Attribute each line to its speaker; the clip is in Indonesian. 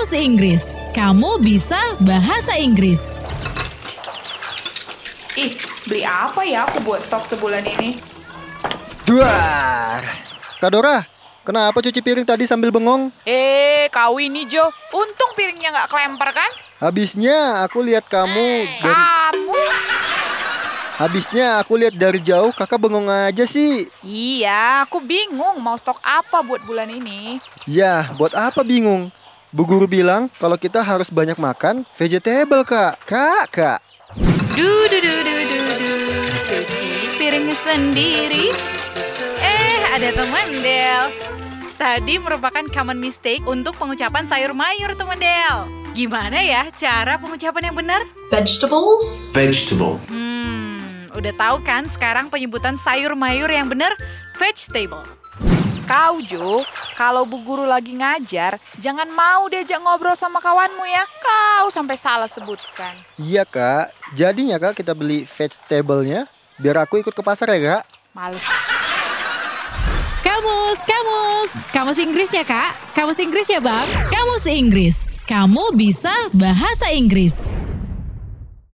Speaker 1: Kamus Inggris. Kamu bisa bahasa Inggris.
Speaker 2: Ih, beli apa ya aku buat stok sebulan ini?
Speaker 3: Duar. Kak Dora, kenapa cuci piring tadi sambil bengong?
Speaker 2: Eh, kau ini Jo. Untung piringnya nggak kelempar kan?
Speaker 3: Habisnya aku lihat kamu dari
Speaker 2: Kamu?
Speaker 3: Habisnya aku lihat dari jauh kakak bengong aja sih.
Speaker 2: Iya, aku bingung mau stok apa buat bulan ini.
Speaker 3: Ya, buat apa bingung? Bu guru bilang kalau kita harus banyak makan vegetable kak. Kak, kak.
Speaker 2: Du du du du du du. Cuci piringnya sendiri. Eh, ada teman Del. Tadi merupakan common mistake untuk pengucapan sayur mayur teman Del. Gimana ya cara pengucapan yang benar?
Speaker 4: vegetables,
Speaker 5: vegetable,
Speaker 2: Hmm, udah tahu kan sekarang penyebutan sayur mayur yang benar vegetable. Kau Jo, kalau bu guru lagi ngajar, jangan mau diajak ngobrol sama kawanmu ya. Kau sampai salah sebutkan.
Speaker 3: Iya kak, jadinya kak kita beli vegetable-nya biar aku ikut ke pasar ya kak.
Speaker 2: Males.
Speaker 1: Kamus, kamus. Kamus Inggris ya, Kak? Kamus Inggris ya, Bang? Kamus Inggris. Kamu bisa bahasa Inggris.